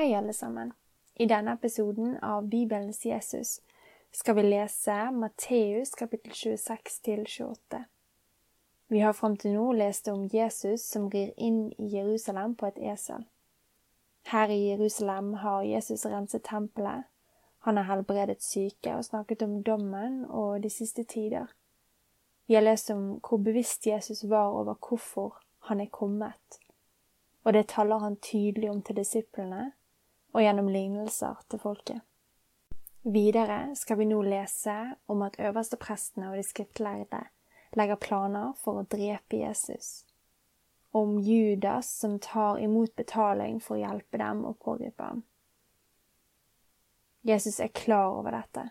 Hei, alle sammen. I denne episoden av Bibelens Jesus skal vi lese Matteus kapittel 26 til 28. Vi har fram til nå lest om Jesus som rir inn i Jerusalem på et esel. Her i Jerusalem har Jesus renset tempelet, han har helbredet syke og snakket om dommen og de siste tider. Vi har lest om hvor bevisst Jesus var over hvorfor han er kommet, og det taler han tydelig om til disiplene og gjennom lignelser til folket. Videre skal vi nå lese om at øversteprestene og de skriftlærde legger planer for å drepe Jesus, om Judas som tar imot betaling for å hjelpe dem og pågripe ham. Jesus er klar over dette.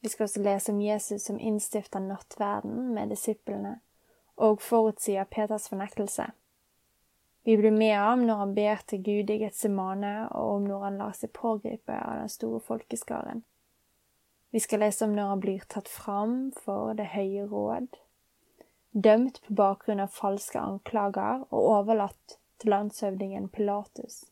Vi skal også lese om Jesus som innstifter nattverden med disiplene og forutsier Peters fornektelse. Vi blir med ham når han ber til Gud i Getsemane, og om når han lar seg pågripe av den store folkeskaren. Vi skal lese om når han blir tatt fram for Det høye råd, dømt på bakgrunn av falske anklager og overlatt til landshøvdingen Pilatus.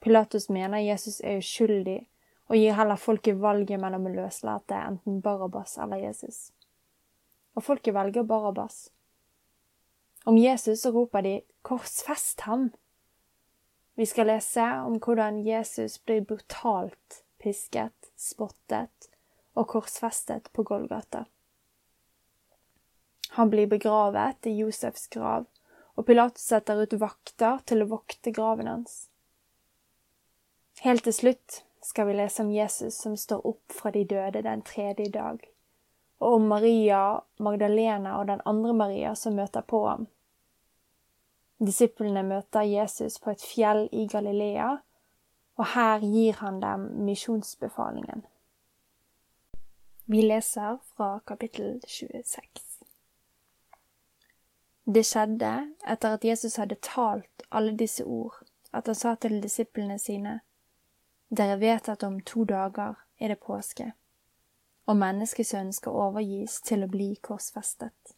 Pilatus mener Jesus er uskyldig, og gir heller folket valget mellom å løslate enten Barabas eller Jesus. Og folket velger Barabas. Om Jesus så roper de korsfest ham. Vi skal lese om hvordan Jesus blir brutalt pisket, spottet og korsfestet på Golgata. Han blir begravet i Josefs grav, og Pilatus setter ut vakter til å vokte graven hans. Helt til slutt skal vi lese om Jesus som står opp fra de døde den tredje dag, og om Maria Magdalena og den andre Maria som møter på ham. Disiplene møter Jesus på et fjell i Galilea, og her gir han dem misjonsbefalingen. Vi leser fra kapittel 26. Det skjedde etter at Jesus hadde talt alle disse ord, at han sa til disiplene sine, Dere vet at om to dager er det påske, og menneskesønnen skal overgis til å bli korsfestet.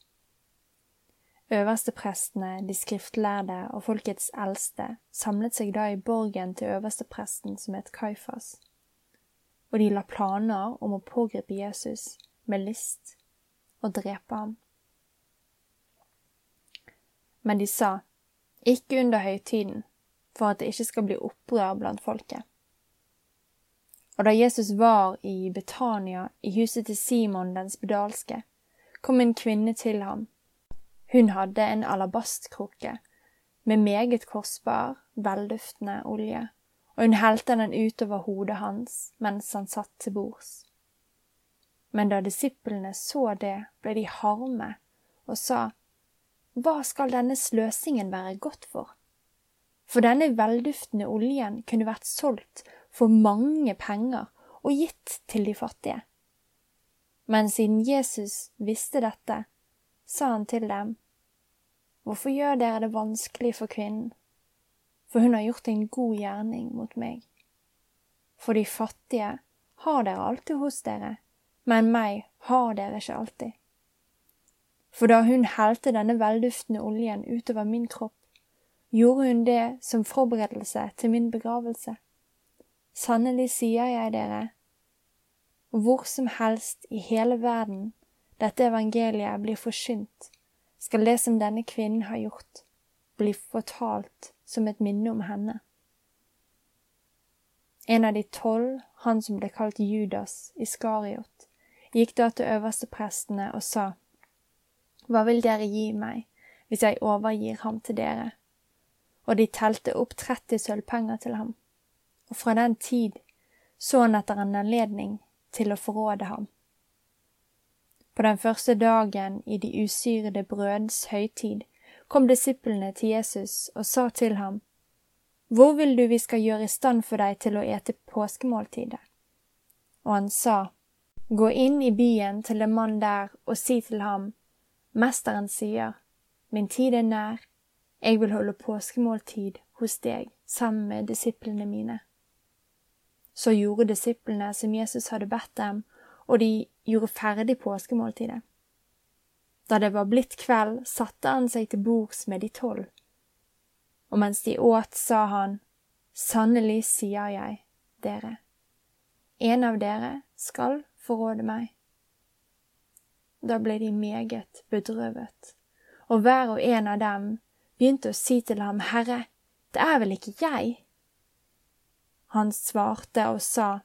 Øversteprestene, de skriftlærde og folkets eldste samlet seg da i borgen til øverstepresten som het Kaifas, og de la planer om å pågripe Jesus med list og drepe ham. Men de sa, ikke under høytiden, for at det ikke skal bli opprør blant folket. Og da Jesus var i Betania, i huset til Simon den spedalske, kom en kvinne til ham hun hadde en alabastkrukke med meget kostbar, velduftende olje, og hun helte den utover hodet hans mens han satt til bords. Men da disiplene så det, ble de harme og sa, Hva skal denne sløsingen være godt for? For denne velduftende oljen kunne vært solgt for mange penger og gitt til de fattige. Men siden Jesus visste dette, sa han til dem, Hvorfor gjør dere det vanskelig for kvinnen? For hun har gjort en god gjerning mot meg. For de fattige har dere alltid hos dere, men meg har dere ikke alltid. For da hun helte denne velduftende oljen utover min kropp, gjorde hun det som forberedelse til min begravelse. Sannelig sier jeg dere, hvor som helst i hele verden dette evangeliet blir forsynt, skal det som denne kvinnen har gjort, bli fortalt som et minne om henne. En av de tolv, han som ble kalt Judas Iskariot, gikk da til øversteprestene og sa, Hva vil dere gi meg hvis jeg overgir ham til dere? Og de telte opp 30 sølvpenger til ham, og fra den tid så han etter en anledning til å forråde ham. På den første dagen i de usyrede brøds høytid kom disiplene til Jesus og sa til ham, Hvor vil du vi skal gjøre i stand for deg til å ete påskemåltidet? Og han sa, Gå inn i byen til en mann der og si til ham, Mesteren sier, Min tid er nær, jeg vil holde påskemåltid hos deg sammen med disiplene mine. Så gjorde disiplene som Jesus hadde bedt dem, og de gjorde ferdig påskemåltidet. Da det var blitt kveld, satte han seg til bords med de tolv. Og mens de åt, sa han, sannelig sier jeg dere, en av dere skal forråde meg. Da ble de meget bedrøvet, og hver og en av dem begynte å si til ham, Herre, det er vel ikke jeg? Han svarte og sa,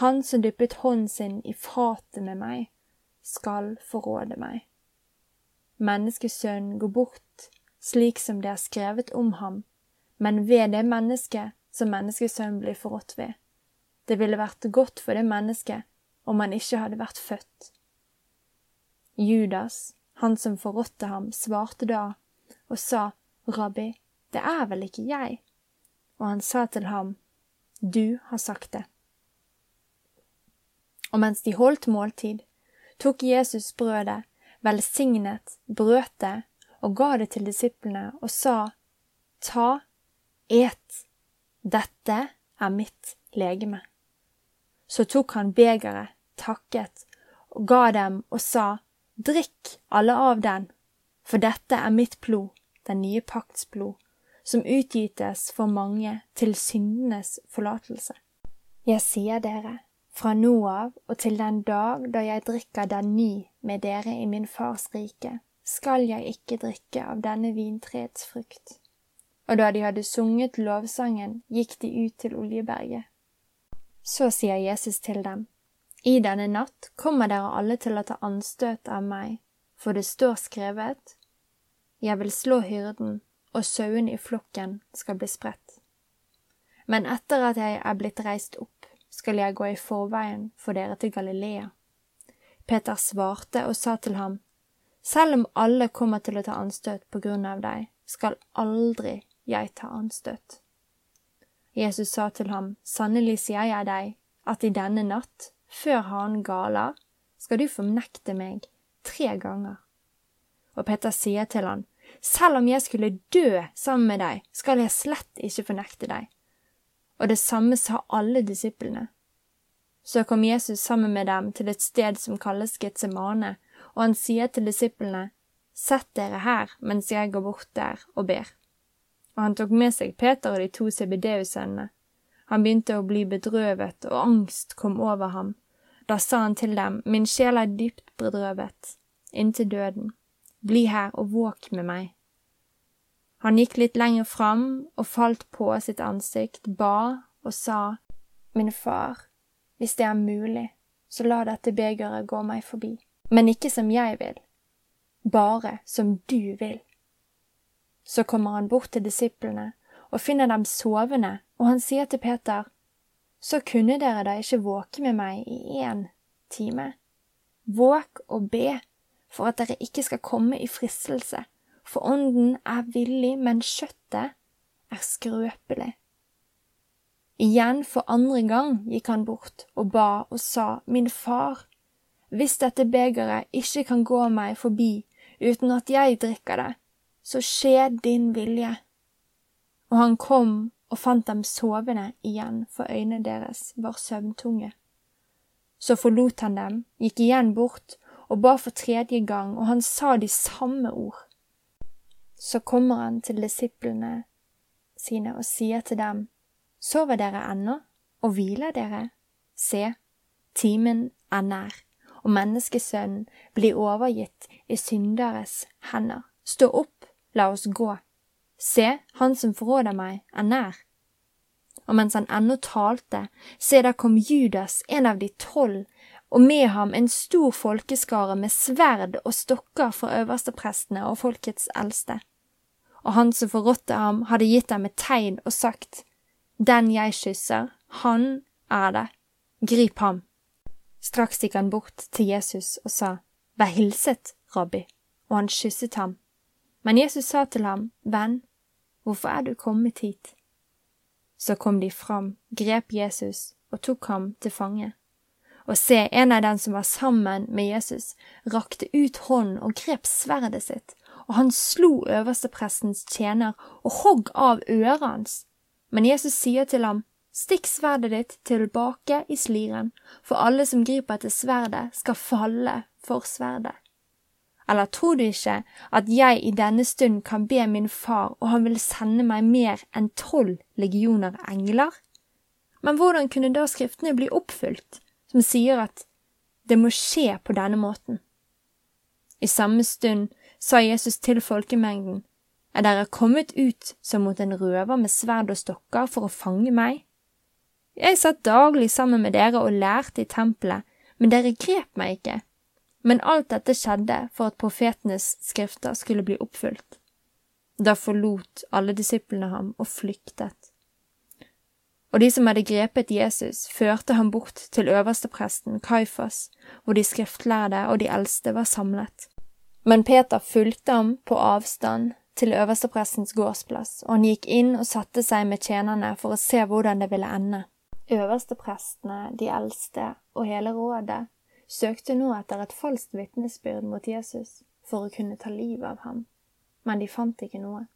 Han som dyppet hånden sin i fatet med meg, skal forråde meg. Menneskesønnen går bort slik som det er skrevet om ham, men ved det mennesket som menneskesønnen blir forrådt ved. Det ville vært godt for det mennesket om han ikke hadde vært født. Judas, han som forrådte ham, svarte da og sa, Rabbi, det er vel ikke jeg? Og han sa til ham, Du har sagt det. Og mens de holdt måltid, tok Jesus brødet, velsignet, brøt det og ga det til disiplene og sa, Ta, et, dette er mitt legeme. Så tok han begeret, takket, og ga dem og sa, Drikk alle av den, for dette er mitt blod, den nye pakts blod, som utgytes for mange til syndenes forlatelse. Jeg sier dere, fra nå av og til den dag da jeg drikker den ny med dere i min fars rike, skal jeg ikke drikke av denne vintreets frukt. Og da de hadde sunget lovsangen, gikk de ut til Oljeberget. Så sier Jesus til dem, I denne natt kommer dere alle til å ta anstøt av meg, for det står skrevet, Jeg vil slå hyrden, og sauene i flokken skal bli spredt. Men etter at jeg er blitt reist opp, skal jeg gå i forveien for dere til Galilea. Peter svarte og sa til ham, Selv om alle kommer til å ta anstøt på grunn av deg, skal aldri jeg ta anstøt. Jesus sa til ham, Sannelig sier jeg deg, at i denne natt, før hanen galer, skal du fornekte meg tre ganger. Og Peter sier til han, Selv om jeg skulle dø sammen med deg, skal jeg slett ikke fornekte deg. Og det samme sa alle disiplene. Så kom Jesus sammen med dem til et sted som kalles Getsemane, og han sier til disiplene, Sett dere her mens jeg går bort der og ber. Og han tok med seg Peter og de to CBDU-sønnene. Han begynte å bli bedrøvet, og angst kom over ham. Da sa han til dem, Min sjel er dypt bedrøvet, inntil døden. Bli her og våk med meg. Han gikk litt lenger fram og falt på sitt ansikt, ba og sa, Min far, hvis det er mulig, så la dette begeret gå meg forbi, men ikke som jeg vil, bare som du vil. Så kommer han bort til disiplene og finner dem sovende, og han sier til Peter, Så kunne dere da ikke våke med meg i én time? Våk og be for at dere ikke skal komme i fristelse, for ånden er villig, men kjøttet er skrøpelig. Igjen for andre gang gikk han bort og ba og sa, Min far, hvis dette begeret ikke kan gå meg forbi uten at jeg drikker det, så skje din vilje. Og han kom og fant dem sovende igjen, for øynene deres var søvntunge. Så forlot han dem, gikk igjen bort og ba for tredje gang, og han sa de samme ord. Så kommer han til disiplene sine og sier til dem, Sover dere ennå, og hviler dere? Se, timen er nær, og menneskesønnen blir overgitt i synderes hender. Stå opp, la oss gå. Se, han som forråder meg, er nær. Og mens han ennå talte, se, der kom Judas, en av de tolv, og med ham en stor folkeskare med sverd og stokker fra øversteprestene og folkets eldste. Og han som forrådte ham, hadde gitt dem et tegn og sagt, den jeg kysser, han er det. Grip ham. Straks gikk han bort til Jesus og sa, Vær hilset, rabbi, og han kysset ham. Men Jesus sa til ham, Venn, hvorfor er du kommet hit? Så kom de fram, grep Jesus og tok ham til fange. Og se, en av dem som var sammen med Jesus, rakte ut hånden og grep sverdet sitt, og han slo øversteprestens tjener og hogg av øret hans. Men Jesus sier til ham, Stikk sverdet ditt tilbake i sliren, for alle som griper etter sverdet, skal falle for sverdet. Eller tror du ikke at jeg i denne stund kan be min far, og han vil sende meg mer enn tolv legioner engler? Men hvordan kunne da skriftene bli oppfylt, som sier at det må skje på denne måten? I samme stund sa Jesus til folkemengden, er dere kommet ut som mot en røver med sverd og stokker for å fange meg? Jeg satt daglig sammen med dere og lærte i tempelet, men dere grep meg ikke. Men alt dette skjedde for at profetenes skrifter skulle bli oppfylt. Da forlot alle disiplene ham og flyktet. Og de som hadde grepet Jesus, førte ham bort til øverstepresten Kaifas, hvor de skriftlærde og de eldste var samlet. Men Peter fulgte ham på avstand til øversteprestens gårdsplass, og han gikk inn og satte seg med tjenerne for å se hvordan det ville ende. Øversteprestene, de eldste og hele rådet søkte nå etter et falskt vitnesbyrd mot Jesus for å kunne ta livet av ham, men de fant ikke noe.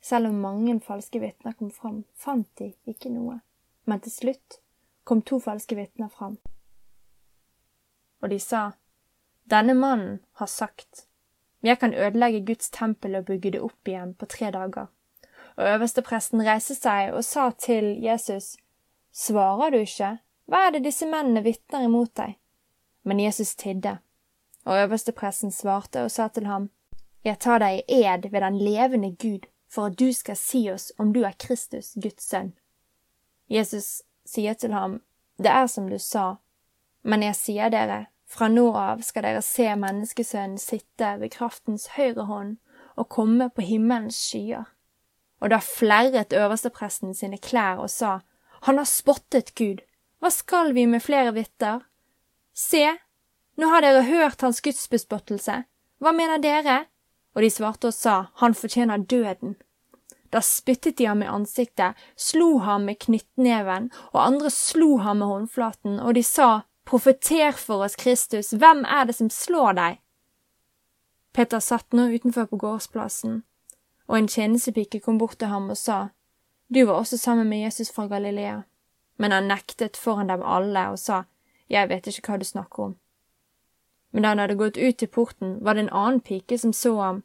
Selv om mange falske vitner kom fram, fant de ikke noe, men til slutt kom to falske vitner fram. Og de sa, Denne mannen har sagt, Jeg kan ødelegge Guds tempel og bygge det opp igjen på tre dager. Og øverstepresten reiste seg og sa til Jesus, Svarer du ikke? Hva er det disse mennene vitner imot deg? Men Jesus tidde, og øverstepresten svarte og sa til ham, Jeg tar deg i ed ved den levende Gud for at du skal si oss om du er Kristus, Guds sønn. Jesus sier til ham, Det er som du sa, men jeg sier dere, fra nå av skal dere se Menneskesønnen sitte ved kraftens høyre hånd og komme på himmelens skyer. Og da flerret øverstepresten sine klær og sa, Han har spottet Gud, hva skal vi med flere vitter? Se, nå har dere hørt hans gudsbespottelse, hva mener dere? Og de svarte og sa, han fortjener døden. Da spyttet de ham i ansiktet, slo ham med knyttneven, og andre slo ham med håndflaten, og de sa, profeter for oss, Kristus, hvem er det som slår deg? Peter satt nå utenfor på gårdsplassen, og en tjenestepike kom bort til ham og sa, du var også sammen med Jesus fra Galilea. Men han nektet foran dem alle og sa, jeg vet ikke hva du snakker om. Men da han hadde gått ut til porten, var det en annen pike som så ham,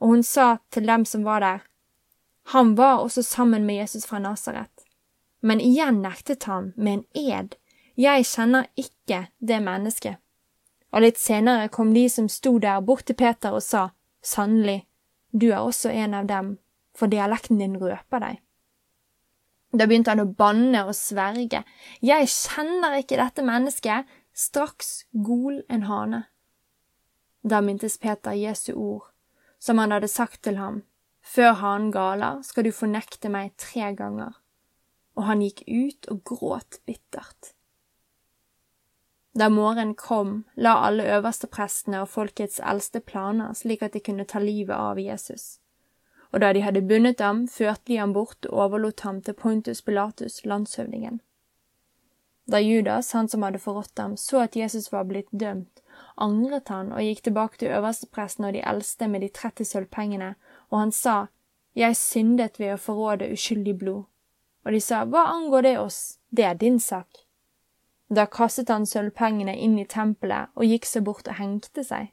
og hun sa til dem som var der, han var også sammen med Jesus fra Nasaret. Men igjen nektet han med en ed, jeg kjenner ikke det mennesket. Og litt senere kom de som sto der bort til Peter og sa, sannelig, du er også en av dem, for dialekten din røper deg. Da begynte han å banne og sverge. Jeg kjenner ikke dette mennesket. Straks gol en hane. Da mintes Peter Jesu ord, som han hadde sagt til ham. Før hanen galer, skal du fornekte meg tre ganger. Og han gikk ut og gråt bittert. Da morgenen kom, la alle øverste prestene og folkets eldste planer slik at de kunne ta livet av Jesus og da de hadde bundet ham, førte de ham bort og overlot ham til Pontus Pilatus, landshøvdingen. Da Judas, han som hadde forrådt ham, så at Jesus var blitt dømt, angret han og gikk tilbake til øverstepresten og de eldste med de 30 sølvpengene, og han sa, Jeg syndet ved å forråde uskyldig blod. Og de sa, Hva angår det oss, det er din sak. Da kastet han sølvpengene inn i tempelet og gikk seg bort og hengte seg.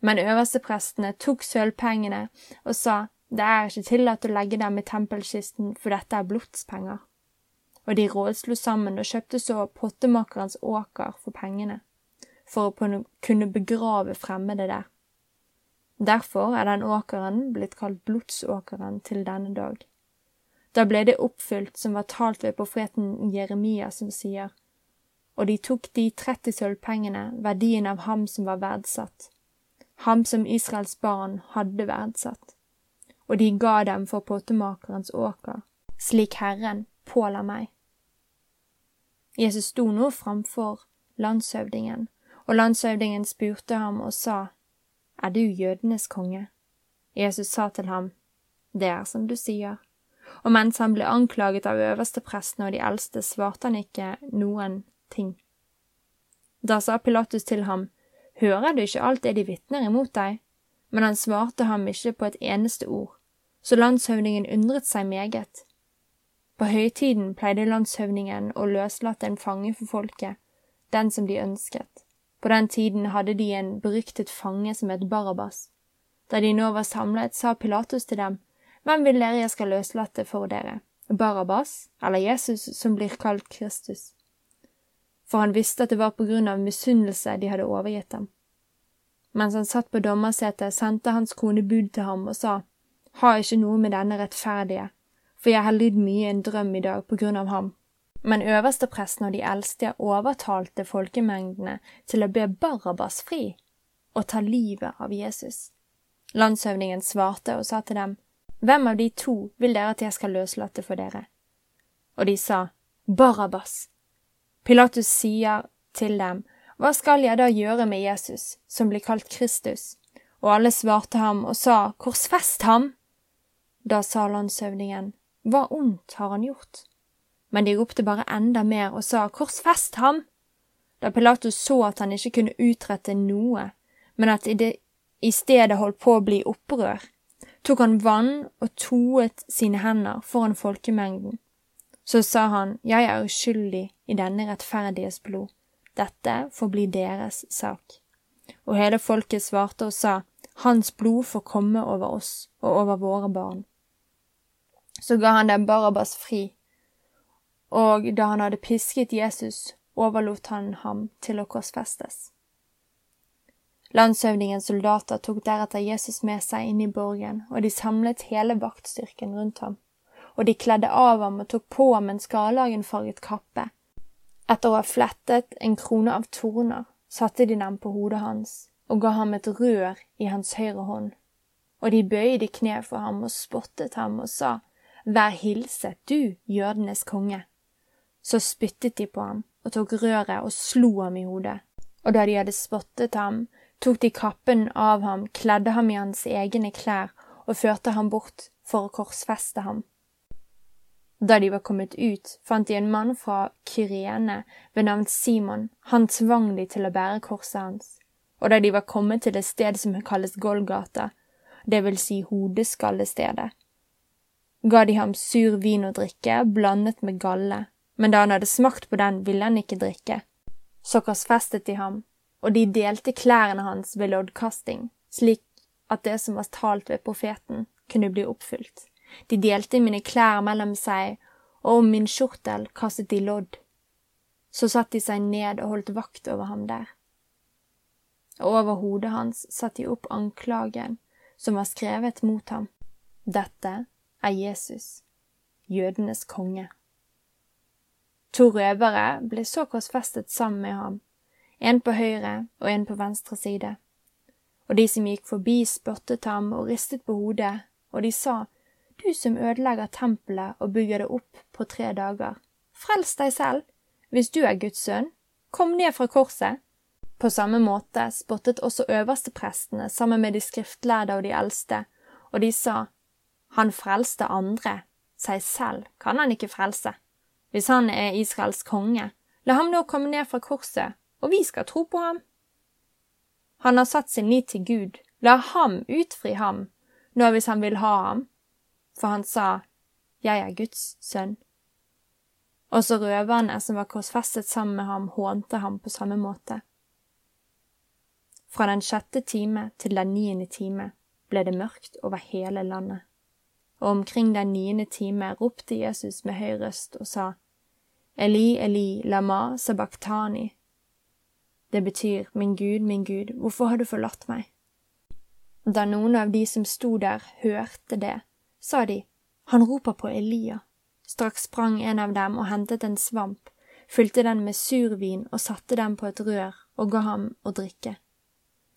Men øversteprestene tok sølvpengene og sa det er ikke tillatt å legge dem i tempelkisten, for dette er blodspenger. Og de rådslo sammen og kjøpte så pottemakerens åker for pengene, for å kunne begrave fremmede der. Derfor er den åkeren blitt kalt blodsåkeren til denne dag. Da ble det oppfylt som var talt ved profeten Jeremia, som sier, og de tok de 30 sølvpengene, verdien av ham som var verdsatt, ham som Israels barn hadde verdsatt, og de ga dem for pottemakerens åker, slik Herren påla meg. Jesus sto nå framfor landshøvdingen, og landshøvdingen spurte ham og sa, Er du jødenes konge? Jesus sa til ham, Det er som du sier. Og mens han ble anklaget av øversteprestene og de eldste, svarte han ikke noen ting. Da sa Pilatus til ham, Hører du ikke alt det de vitner imot deg? Men han svarte ham ikke på et eneste ord, så landshøvdingen undret seg meget. På høytiden pleide landshøvdingen å løslate en fange for folket, den som de ønsket, På den tiden hadde de en beryktet fange som het Barabas. Da de nå var samlet, sa Pilatus til dem, Hvem vil dere jeg skal løslate for dere, Barabas eller Jesus som blir kalt Kristus? For han visste at det var på grunn av misunnelse de hadde overgitt ham. Mens han satt på dommersetet, sendte hans kone bud til ham og sa, Ha ikke noe med denne rettferdige, for jeg har lidd mye i en drøm i dag på grunn av ham. Men øverstepresten og de eldste overtalte folkemengdene til å be Barabas fri og ta livet av Jesus. Landshøvdingen svarte og sa til dem, Hvem av de to vil dere at jeg skal løslate for dere? Og de sa, Barabas. Pilatus sier til dem, Hva skal jeg da gjøre med Jesus, som blir kalt Kristus? Og alle svarte ham og sa, Korsfest ham! Da sa landshøvdingen, Hva ondt har han gjort? Men de ropte bare enda mer og sa, Korsfest ham! Da Pilatus så at han ikke kunne utrette noe, men at det i stedet holdt på å bli opprør, tok han vann og toet sine hender foran folkemengden. Så sa han, Jeg er uskyldig i denne rettferdiges blod, dette får bli deres sak. Og hele folket svarte og sa, Hans blod får komme over oss og over våre barn. Så ga han dem Barabas fri, og da han hadde pisket Jesus, overlot han ham til å korsfestes. Landshøvdingens soldater tok deretter Jesus med seg inn i borgen, og de samlet hele vaktstyrken rundt ham. Og de kledde av ham og tok på ham en skarlagenfarget kappe. Etter å ha flettet en krone av torner, satte de dem på hodet hans og ga ham et rør i hans høyre hånd. Og de bøyde kne for ham og spottet ham og sa, Vær hilset, du jødenes konge. Så spyttet de på ham og tok røret og slo ham i hodet. Og da de hadde spottet ham, tok de kappen av ham, kledde ham i hans egne klær og førte ham bort for å korsfeste ham. Da de var kommet ut, fant de en mann fra Kyrene ved navn Simon, han tvang de til å bære korset hans. Og da de var kommet til et sted som kalles Golgata, det vil si hodeskallestedet, ga de ham sur vin å drikke, blandet med galle, men da han hadde smakt på den, ville han ikke drikke. Så korsfestet de ham, og de delte klærne hans ved loddkasting, slik at det som var talt ved profeten, kunne bli oppfylt. De delte mine klær mellom seg, og om min skjortel kastet de lodd. Så satte de seg ned og holdt vakt over ham der. Og over hodet hans satte de opp anklagen som var skrevet mot ham. Dette er Jesus, jødenes konge. To røvere ble så korsfestet sammen med ham, en på høyre og en på venstre side. Og de som gikk forbi, spottet ham og ristet på hodet, og de sa, Du som ødelegger tempelet og bygger det opp på tre dager, frels deg selv, hvis du er Guds sønn, kom ned fra korset. På samme måte spottet også øversteprestene sammen med de skriftlærde og de eldste, og de sa, Han frelste andre, seg selv kan han ikke frelse. Hvis han er Israels konge, la ham nå komme ned fra korset og vi skal tro på ham. Han har satt sin lit til Gud, la ham utfri ham, nå hvis han vil ha ham, for han sa, Jeg er Guds sønn. Også røverne som var korsfestet sammen med ham, hånte ham på samme måte. Fra den sjette time til den niende time ble det mørkt over hele landet, og omkring den niende time ropte Jesus med høy røst og sa, Eli, Eli, lama sabachthani, det betyr, Min Gud, min Gud, hvorfor har du forlatt meg? Da noen av de som sto der, hørte det, sa de, Han roper på Elia. Straks sprang en av dem og hentet en svamp, fylte den med survin og satte den på et rør og ga ham å drikke.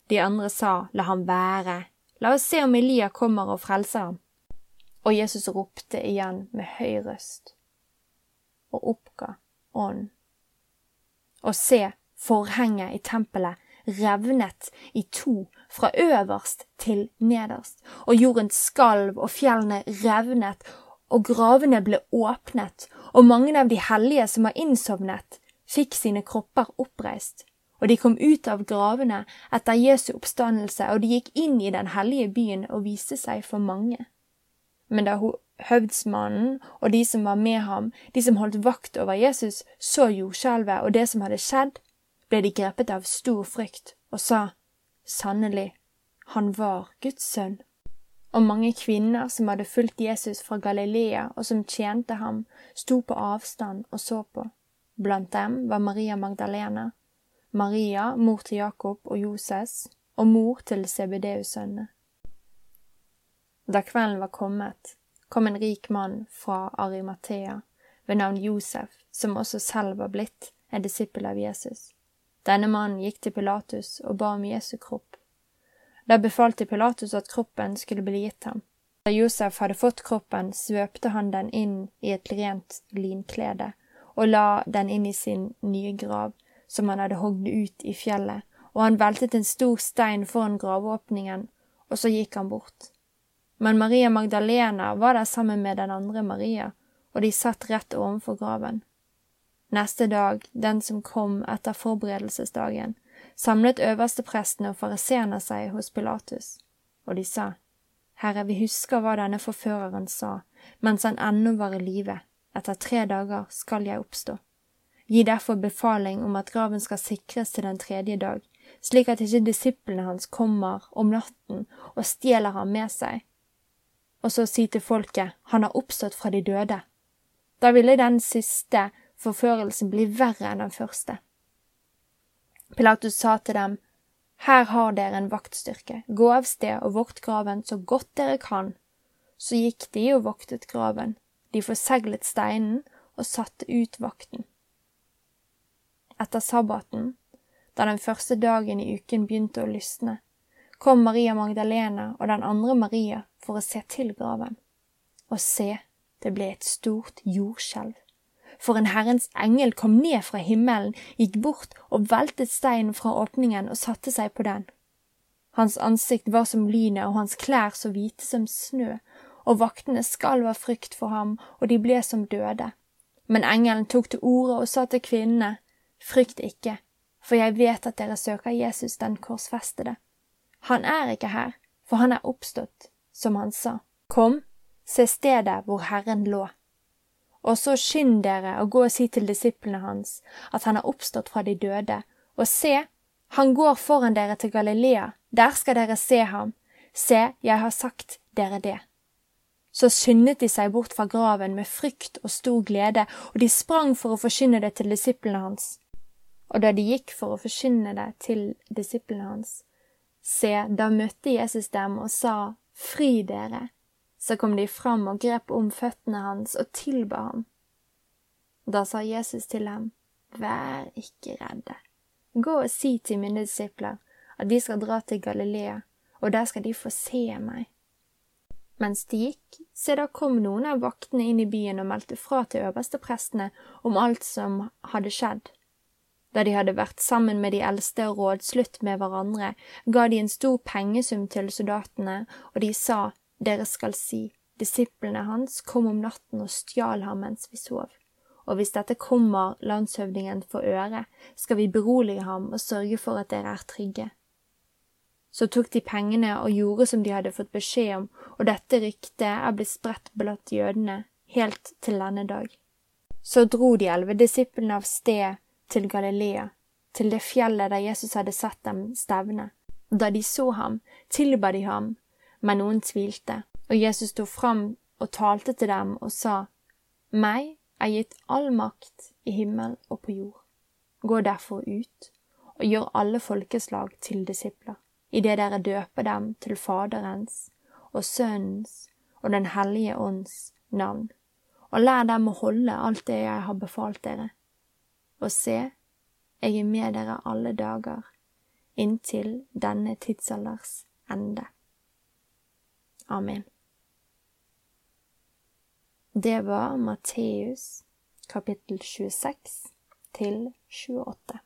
De andre sa, La ham være, la oss se om Elia kommer og frelser ham. Og Jesus ropte igjen med høy røst og oppga ånd. Og se, forhenget i tempelet revnet i to fra øverst til nederst, og jorden skalv og fjellene revnet, og gravene ble åpnet, og mange av de hellige som var innsovnet, fikk sine kropper oppreist, og de kom ut av gravene etter Jesu oppstandelse, og de gikk inn i den hellige byen og viste seg for mange. Men da høvdsmannen og de som var med ham, de som holdt vakt over Jesus, så jordskjelvet og det som hadde skjedd, ble de grepet av stor frykt og sa, Sannelig, han var Guds sønn. Og mange kvinner som hadde fulgt Jesus fra Galilea og som tjente ham, sto på avstand og så på. Blant dem var Maria Magdalena, Maria, mor til Jakob og Joses, og mor til Sebedeus-sønnene. Da kvelden var kommet, kom en rik mann fra Arimathea ved navn Josef, som også selv var blitt en disippel av Jesus. Denne mannen gikk til Pilatus og ba om Jesu kropp. Da befalte Pilatus at kroppen skulle bli gitt ham. Da Josef hadde fått kroppen, svøpte han den inn i et rent linklede og la den inn i sin nye grav, som han hadde hogd ut i fjellet, og han veltet en stor stein foran gravåpningen, og så gikk han bort. Men Maria Magdalena var der sammen med den andre Maria, og de satt rett ovenfor graven. Neste dag, den som kom etter forberedelsesdagen, samlet øversteprestene og fariseerne seg hos Pilatus, og de sa, Herre, vi husker hva denne forføreren sa mens han ennå var i live, etter tre dager skal jeg oppstå. Gi derfor befaling om at graven skal sikres til den tredje dag, slik at ikke disiplene hans kommer om natten og stjeler ham med seg. Og så si til folket, han har oppstått fra de døde. Da ville den siste forførelsen bli verre enn den første. Pilatus sa til dem, Her har dere en vaktstyrke, gå av sted og vokt graven så godt dere kan. Så gikk de og voktet graven, de forseglet steinen og satte ut vakten. Etter sabbaten, da den første dagen i uken begynte å lysne, kom Maria Magdalena og den andre Maria for å se til graven. Og se, det ble et stort jordskjelv for en Herrens engel kom ned fra himmelen, gikk bort og veltet steinen fra åpningen og satte seg på den. Hans ansikt var som lynet og hans klær så hvite som snø, og vaktene skalv av frykt for ham, og de ble som døde. Men engelen tok til orde og sa til kvinnene, Frykt ikke, for jeg vet at dere søker Jesus den korsfestede. Han er ikke her, for han er oppstått, som han sa. Kom, se stedet hvor Herren lå. Og så skynd dere å gå og si til disiplene hans at han har oppstått fra de døde, og se, han går foran dere til Galilea, der skal dere se ham. Se, jeg har sagt dere det. Så skyndet de seg bort fra graven med frykt og stor glede, og de sprang for å forkynne det til disiplene hans. Og da de gikk for å forkynne det til disiplene hans, se, da møtte Jesus dem og sa, Fri dere, så kom de fram og grep om føttene hans og tilba ham. Da sa Jesus til dem, Vær ikke redde. Gå og si til mine disipler at de skal dra til Galilea, og der skal de få se meg. Mens de gikk, se da kom noen av vaktene inn i byen og meldte fra til øversteprestene om alt som hadde skjedd. Da de hadde vært sammen med de eldste og rådslutt med hverandre, ga de en stor pengesum til soldatene, og de sa, dere skal si, disiplene hans kom om natten og stjal ham mens vi sov. Og hvis dette kommer landshøvdingen for øre, skal vi berolige ham og sørge for at dere er trygge. Så tok de pengene og gjorde som de hadde fått beskjed om, og dette ryktet er blitt spredt blant jødene helt til denne dag. Så dro de elleve disiplene av sted til Galilea, til det fjellet der Jesus hadde sett dem stevne. Da de så ham, tilba de ham, men noen tvilte, og Jesus sto fram og talte til dem og sa, Meg er gitt all makt i himmel og på jord. Gå derfor ut og gjør alle folkeslag til disipler, idet dere døper dem til Faderens og Sønnens og Den hellige ånds navn, og lær dem å holde alt det jeg har befalt dere. Og se, jeg er med dere alle dager, inntil denne tidsalders ende. Amen. Det var Matteus kapittel 26 til 28.